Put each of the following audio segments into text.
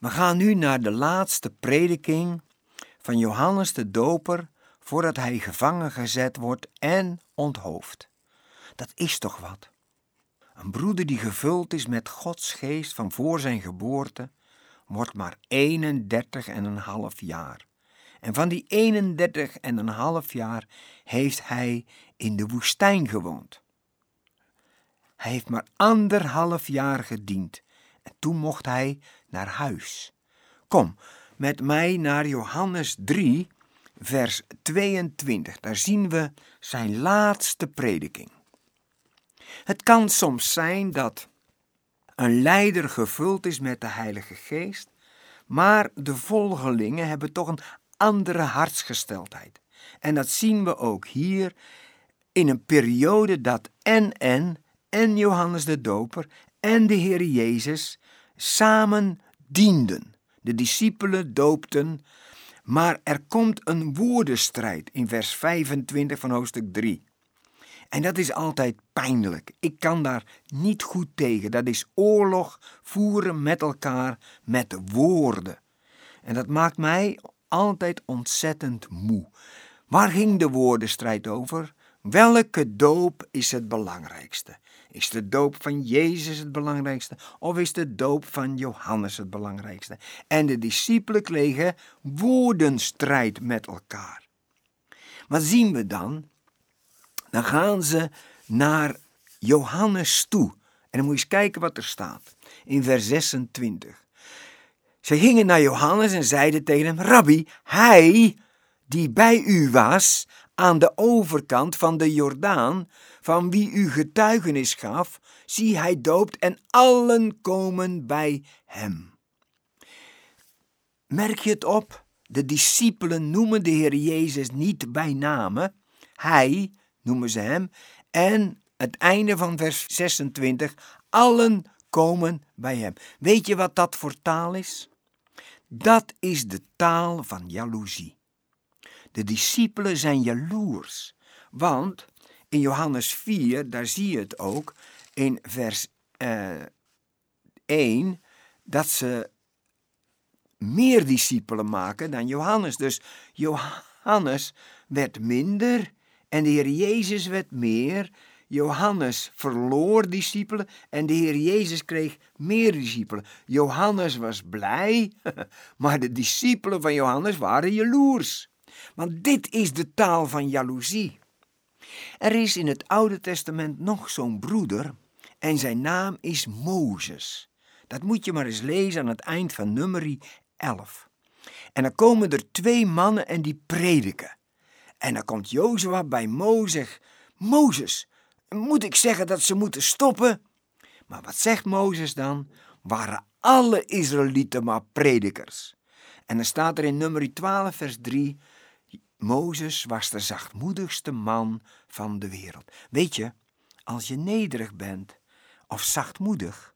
We gaan nu naar de laatste prediking van Johannes de Doper voordat hij gevangen gezet wordt en onthoofd. Dat is toch wat? Een broeder die gevuld is met Gods geest van voor zijn geboorte, wordt maar 31 en een half jaar. En van die 31 en een half jaar heeft hij in de woestijn gewoond. Hij heeft maar anderhalf jaar gediend en toen mocht hij naar huis. Kom met mij naar Johannes 3, vers 22. Daar zien we zijn laatste prediking. Het kan soms zijn dat een leider gevuld is met de Heilige Geest, maar de volgelingen hebben toch een andere hartsgesteldheid. En dat zien we ook hier in een periode dat en en en Johannes de Doper en de Heer Jezus samen dienden. De discipelen doopten, maar er komt een woordenstrijd in vers 25 van hoofdstuk 3. En dat is altijd pijnlijk. Ik kan daar niet goed tegen. Dat is oorlog voeren met elkaar met woorden. En dat maakt mij altijd ontzettend moe. Waar ging de woordenstrijd over? Welke doop is het belangrijkste? Is de doop van Jezus het belangrijkste of is de doop van Johannes het belangrijkste? En de discipelen kregen woordenstrijd met elkaar. Wat zien we dan? Dan gaan ze naar Johannes toe. En dan moet je eens kijken wat er staat in vers 26. Ze gingen naar Johannes en zeiden tegen hem: Rabbi, hij die bij u was aan de overkant van de Jordaan, van wie u getuigenis gaf, zie hij doopt en allen komen bij hem. Merk je het op? De discipelen noemen de Heer Jezus niet bij name. Hij noemen ze hem. En het einde van vers 26, allen komen bij hem. Weet je wat dat voor taal is? Dat is de taal van jaloezie. De discipelen zijn jaloers, want in Johannes 4, daar zie je het ook, in vers eh, 1, dat ze meer discipelen maken dan Johannes. Dus Johannes werd minder en de Heer Jezus werd meer. Johannes verloor discipelen en de Heer Jezus kreeg meer discipelen. Johannes was blij, maar de discipelen van Johannes waren jaloers. Want dit is de taal van jaloezie. Er is in het Oude Testament nog zo'n broeder en zijn naam is Mozes. Dat moet je maar eens lezen aan het eind van nummerie 11. En dan komen er twee mannen en die prediken. En dan komt Jozua bij Mozes. Mozes, moet ik zeggen dat ze moeten stoppen? Maar wat zegt Mozes dan? Waren alle Israëlieten maar predikers? En dan staat er in nummer 12 vers 3... Mozes was de zachtmoedigste man van de wereld. Weet je, als je nederig bent of zachtmoedig,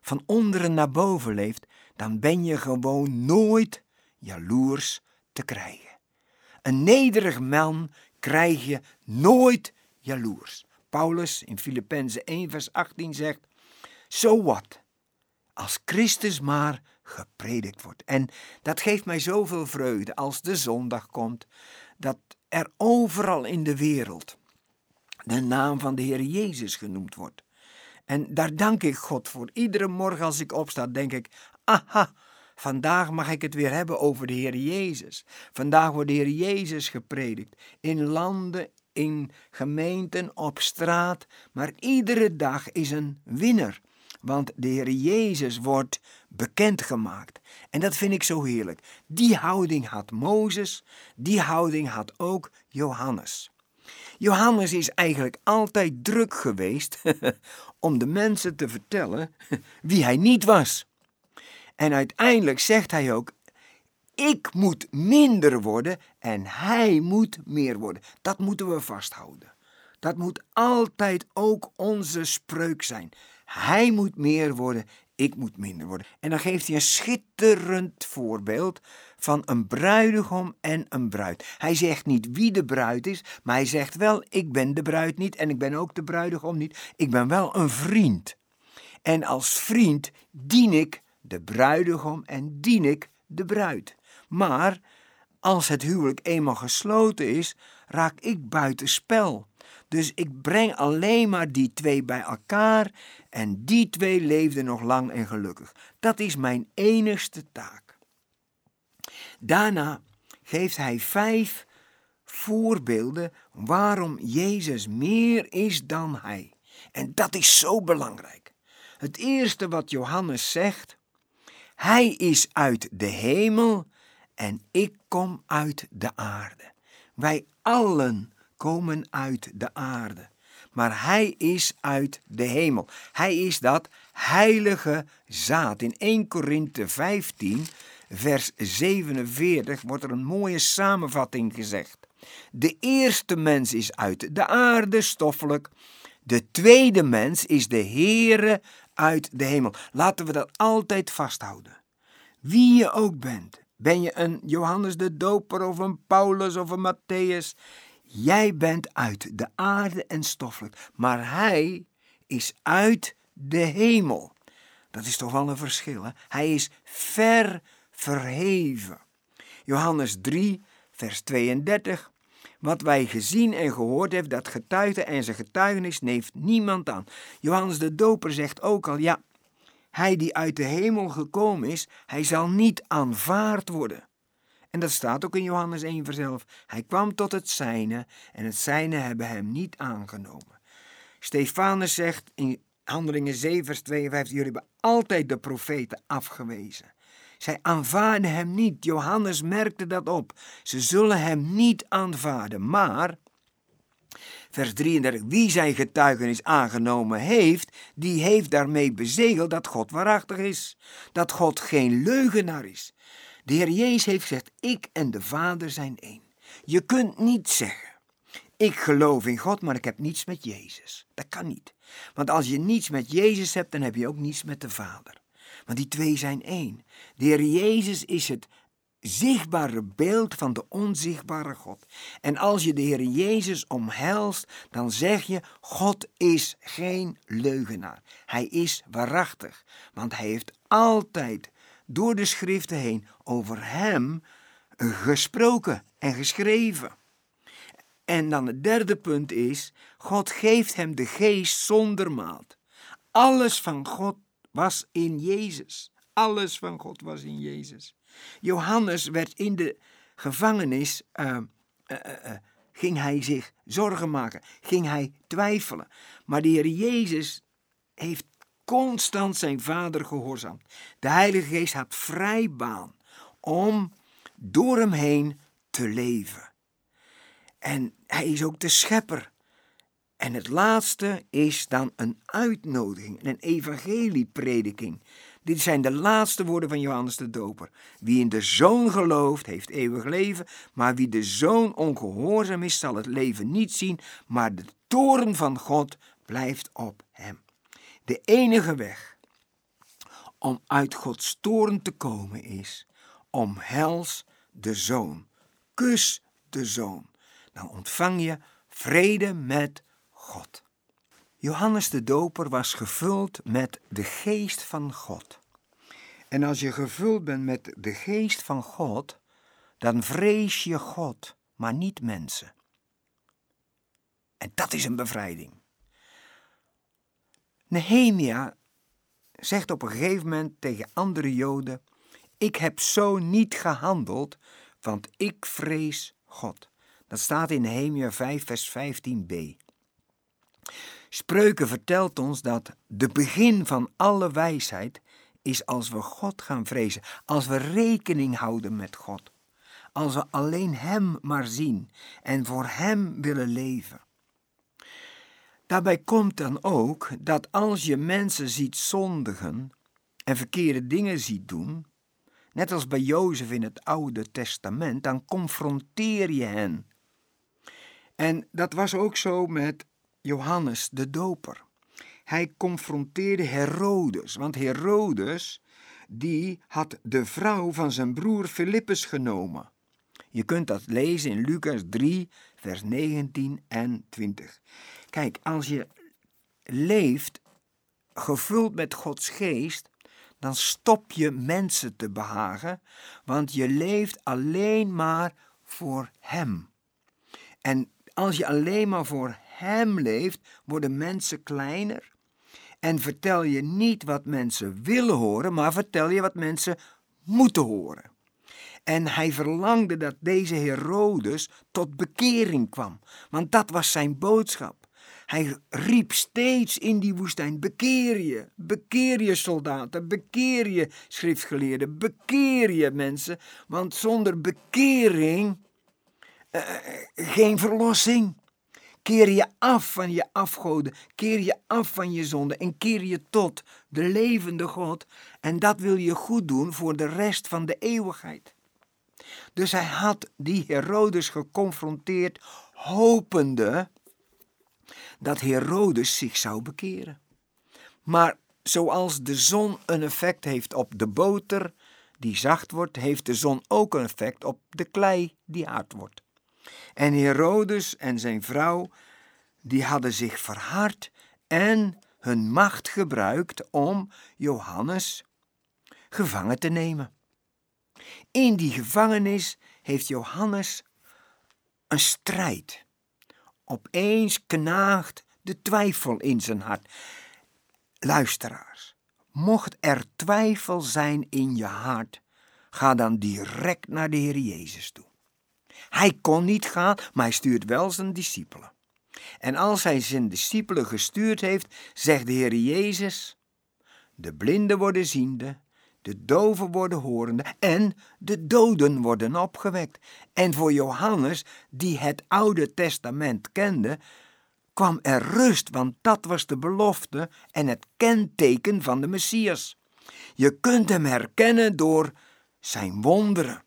van onderen naar boven leeft, dan ben je gewoon nooit jaloers te krijgen. Een nederig man krijg je nooit jaloers. Paulus in Filippenzen 1 vers 18 zegt, so what? Als Christus maar gepredikt wordt. En dat geeft mij zoveel vreugde als de zondag komt, dat er overal in de wereld de naam van de Heer Jezus genoemd wordt. En daar dank ik God voor. Iedere morgen als ik opsta, denk ik: aha, vandaag mag ik het weer hebben over de Heer Jezus. Vandaag wordt de Heer Jezus gepredikt. In landen, in gemeenten, op straat. Maar iedere dag is een winnaar. Want de Heer Jezus wordt bekendgemaakt. En dat vind ik zo heerlijk. Die houding had Mozes, die houding had ook Johannes. Johannes is eigenlijk altijd druk geweest om de mensen te vertellen wie hij niet was. En uiteindelijk zegt hij ook: Ik moet minder worden en hij moet meer worden. Dat moeten we vasthouden. Dat moet altijd ook onze spreuk zijn. Hij moet meer worden, ik moet minder worden. En dan geeft hij een schitterend voorbeeld van een bruidegom en een bruid. Hij zegt niet wie de bruid is, maar hij zegt wel: Ik ben de bruid niet en ik ben ook de bruidegom niet. Ik ben wel een vriend. En als vriend dien ik de bruidegom en dien ik de bruid. Maar als het huwelijk eenmaal gesloten is, raak ik buiten spel. Dus ik breng alleen maar die twee bij elkaar en die twee leefden nog lang en gelukkig. Dat is mijn enigste taak. Daarna geeft hij vijf voorbeelden waarom Jezus meer is dan hij. En dat is zo belangrijk. Het eerste wat Johannes zegt, hij is uit de hemel en ik kom uit de aarde. Wij allen komen uit de aarde. Maar hij is uit de hemel. Hij is dat heilige zaad. In 1 Korinthe 15, vers 47 wordt er een mooie samenvatting gezegd. De eerste mens is uit de aarde, stoffelijk. De tweede mens is de Heere uit de hemel. Laten we dat altijd vasthouden. Wie je ook bent, ben je een Johannes de Doper of een Paulus of een Matthäus, jij bent uit de aarde en stoffelijk, maar hij is uit de hemel. Dat is toch wel een verschil, hè? Hij is ver verheven. Johannes 3, vers 32. Wat wij gezien en gehoord hebben, dat getuigde en zijn getuigenis neemt niemand aan. Johannes de Doper zegt ook al, ja, hij die uit de hemel gekomen is, hij zal niet aanvaard worden. En dat staat ook in Johannes 1 vers 11. Hij kwam tot het zijne en het zijne hebben hem niet aangenomen. Stefanus zegt in Handelingen 7 vers 52, jullie hebben altijd de profeten afgewezen. Zij aanvaarden hem niet. Johannes merkte dat op. Ze zullen hem niet aanvaarden. Maar, vers 33, wie zijn getuigenis aangenomen heeft, die heeft daarmee bezegeld dat God waarachtig is. Dat God geen leugenaar is. De Heer Jezus heeft gezegd, ik en de Vader zijn één. Je kunt niet zeggen, ik geloof in God, maar ik heb niets met Jezus. Dat kan niet. Want als je niets met Jezus hebt, dan heb je ook niets met de Vader. Want die twee zijn één. De Heer Jezus is het zichtbare beeld van de onzichtbare God. En als je de Heer Jezus omhelst, dan zeg je: God is geen leugenaar. Hij is waarachtig, want hij heeft altijd door de schriften heen over hem gesproken en geschreven. En dan het derde punt is: God geeft hem de geest zonder maat. Alles van God was in Jezus. Alles van God was in Jezus. Johannes werd in de gevangenis, uh, uh, ging hij zich zorgen maken, ging hij twijfelen. Maar de Heer Jezus heeft constant zijn vader gehoorzaamd. De Heilige Geest had vrij baan om door hem heen te leven. En hij is ook de schepper en het laatste is dan een uitnodiging, een evangelieprediking. Dit zijn de laatste woorden van Johannes de Doper. Wie in de Zoon gelooft, heeft eeuwig leven, maar wie de Zoon ongehoorzaam is, zal het leven niet zien, maar de toren van God blijft op hem. De enige weg om uit Gods toren te komen is, omhels de Zoon, kus de Zoon. Dan ontvang je vrede met God. Johannes de Doper was gevuld met de geest van God. En als je gevuld bent met de geest van God, dan vrees je God, maar niet mensen. En dat is een bevrijding. Nehemia zegt op een gegeven moment tegen andere Joden: Ik heb zo niet gehandeld, want ik vrees God. Dat staat in Nehemia 5, vers 15b. Spreuken vertelt ons dat de begin van alle wijsheid is als we God gaan vrezen, als we rekening houden met God, als we alleen Hem maar zien en voor Hem willen leven. Daarbij komt dan ook dat als je mensen ziet zondigen en verkeerde dingen ziet doen, net als bij Jozef in het Oude Testament, dan confronteer je hen. En dat was ook zo met Johannes de Doper. Hij confronteerde Herodes, want Herodes die had de vrouw van zijn broer Filippus genomen. Je kunt dat lezen in Lucas 3, vers 19 en 20. Kijk, als je leeft gevuld met Gods geest, dan stop je mensen te behagen, want je leeft alleen maar voor Hem. En als je alleen maar voor Hem leeft, worden mensen kleiner. En vertel je niet wat mensen willen horen, maar vertel je wat mensen moeten horen. En hij verlangde dat deze Herodes tot bekering kwam, want dat was zijn boodschap. Hij riep steeds in die woestijn: bekeer je, bekeer je soldaten, bekeer je schriftgeleerden, bekeer je mensen, want zonder bekering uh, geen verlossing. Keer je af van je afgoden, keer je af van je zonde en keer je tot de levende God. En dat wil je goed doen voor de rest van de eeuwigheid. Dus hij had die Herodes geconfronteerd, hopende dat Herodes zich zou bekeren. Maar zoals de zon een effect heeft op de boter die zacht wordt, heeft de zon ook een effect op de klei die hard wordt. En Herodes en zijn vrouw, die hadden zich verhard en hun macht gebruikt om Johannes gevangen te nemen. In die gevangenis heeft Johannes een strijd. Opeens knaagt de twijfel in zijn hart. Luisteraars, mocht er twijfel zijn in je hart, ga dan direct naar de Heer Jezus toe. Hij kon niet gaan, maar hij stuurt wel zijn discipelen. En als hij zijn discipelen gestuurd heeft, zegt de Heer Jezus: De blinden worden ziende, de doven worden horende en de doden worden opgewekt. En voor Johannes, die het Oude Testament kende, kwam er rust, want dat was de belofte en het kenteken van de Messias. Je kunt hem herkennen door zijn wonderen.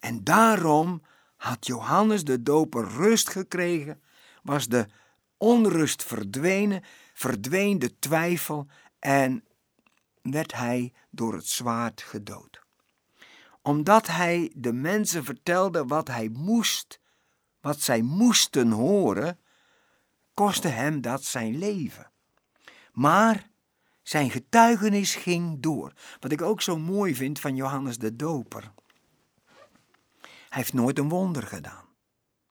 En daarom had Johannes de doper rust gekregen, was de onrust verdwenen, verdween de twijfel en werd hij door het zwaard gedood. Omdat hij de mensen vertelde wat hij moest, wat zij moesten horen, kostte hem dat zijn leven. Maar zijn getuigenis ging door. Wat ik ook zo mooi vind van Johannes de Doper. Hij heeft nooit een wonder gedaan.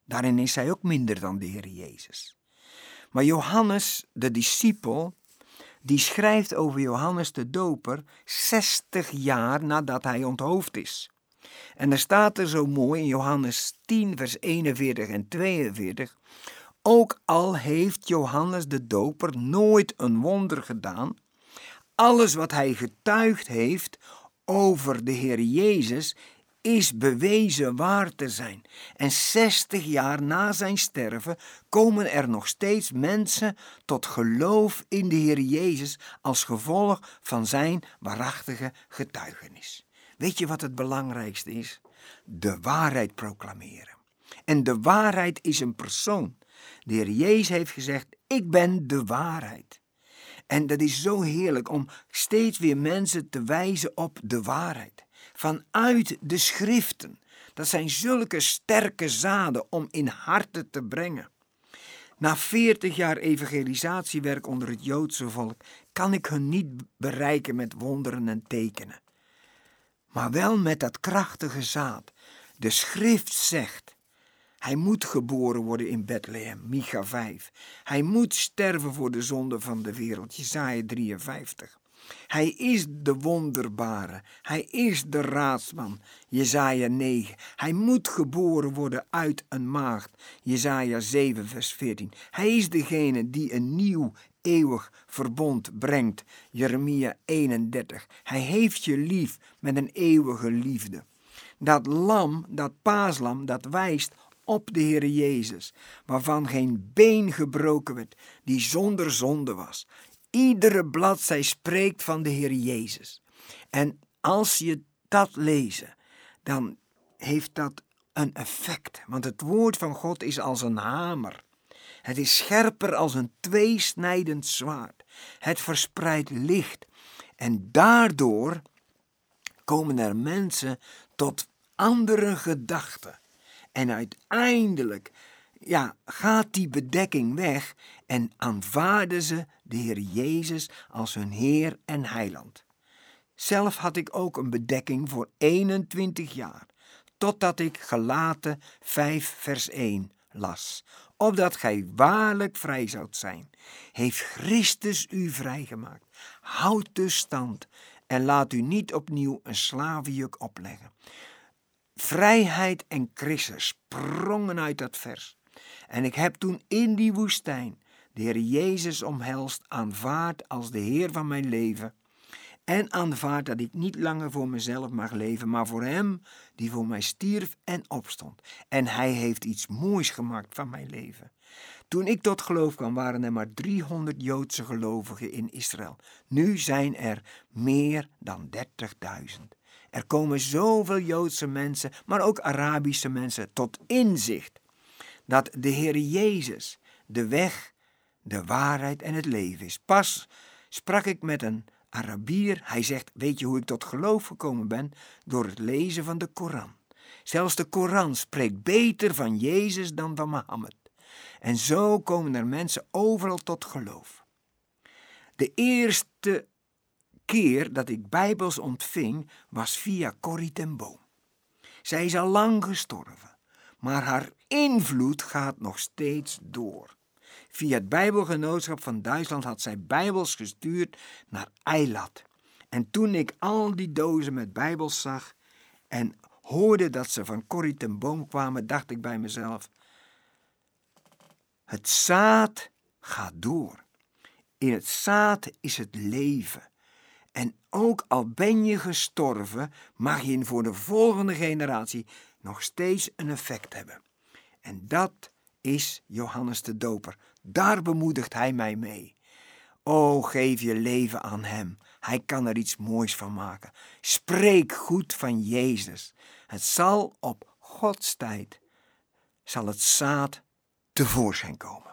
Daarin is hij ook minder dan de Heer Jezus. Maar Johannes, de discipel, die schrijft over Johannes de Doper 60 jaar nadat hij onthoofd is. En er staat er zo mooi in Johannes 10, vers 41 en 42. Ook al heeft Johannes de Doper nooit een wonder gedaan, alles wat hij getuigd heeft over de Heer Jezus is bewezen waar te zijn. En 60 jaar na zijn sterven komen er nog steeds mensen tot geloof in de Heer Jezus als gevolg van zijn waarachtige getuigenis. Weet je wat het belangrijkste is? De waarheid proclameren. En de waarheid is een persoon. De Heer Jezus heeft gezegd: Ik ben de waarheid. En dat is zo heerlijk om steeds weer mensen te wijzen op de waarheid vanuit de schriften. Dat zijn zulke sterke zaden om in harten te brengen. Na veertig jaar evangelisatiewerk onder het Joodse volk kan ik hun niet bereiken met wonderen en tekenen. Maar wel met dat krachtige zaad. De schrift zegt, hij moet geboren worden in Bethlehem, Micha 5. Hij moet sterven voor de zonde van de wereld, Jesaja 53. Hij is de wonderbare. Hij is de raadsman. Jezaja 9. Hij moet geboren worden uit een maagd. Jezaja 7 vers 14. Hij is degene die een nieuw eeuwig verbond brengt. Jeremia 31. Hij heeft je lief met een eeuwige liefde. Dat lam, dat paaslam, dat wijst op de Heer Jezus, waarvan geen been gebroken werd, die zonder zonde was. Iedere bladzij spreekt van de Heer Jezus. En als je dat lezen, dan heeft dat een effect. Want het woord van God is als een hamer. Het is scherper als een tweesnijdend zwaard. Het verspreidt licht. En daardoor komen er mensen tot andere gedachten. En uiteindelijk ja, gaat die bedekking weg en aanvaarden ze de Heer Jezus als hun Heer en Heiland. Zelf had ik ook een bedekking voor 21 jaar, totdat ik gelaten 5 vers 1 las. Opdat gij waarlijk vrij zoudt zijn, heeft Christus u vrijgemaakt. Houd dus stand en laat u niet opnieuw een slavenjuk opleggen. Vrijheid en Christus sprongen uit dat vers. En ik heb toen in die woestijn de Heer Jezus omhelst, aanvaard als de Heer van mijn leven. En aanvaard dat ik niet langer voor mezelf mag leven, maar voor Hem die voor mij stierf en opstond. En Hij heeft iets moois gemaakt van mijn leven. Toen ik tot geloof kwam, waren er maar 300 Joodse gelovigen in Israël. Nu zijn er meer dan 30.000. Er komen zoveel Joodse mensen, maar ook Arabische mensen tot inzicht dat de Heer Jezus de weg, de waarheid en het leven is. Pas sprak ik met een Arabier. Hij zegt: Weet je hoe ik tot geloof gekomen ben? Door het lezen van de Koran. Zelfs de Koran spreekt beter van Jezus dan van Mohammed. En zo komen er mensen overal tot geloof. De eerste keer dat ik Bijbels ontving was via Corrie ten Boom. Zij is al lang gestorven, maar haar invloed gaat nog steeds door. Via het Bijbelgenootschap van Duitsland had zij Bijbels gestuurd naar Eilat. En toen ik al die dozen met Bijbels zag en hoorde dat ze van Corrie ten Boom kwamen, dacht ik bij mezelf: Het zaad gaat door. In het zaad is het leven. En ook al ben je gestorven, mag je voor de volgende generatie nog steeds een effect hebben. En dat is Johannes de Doper. Daar bemoedigt hij mij mee. O, geef je leven aan hem. Hij kan er iets moois van maken. Spreek goed van Jezus. Het zal op Gods tijd, zal het zaad tevoorschijn komen.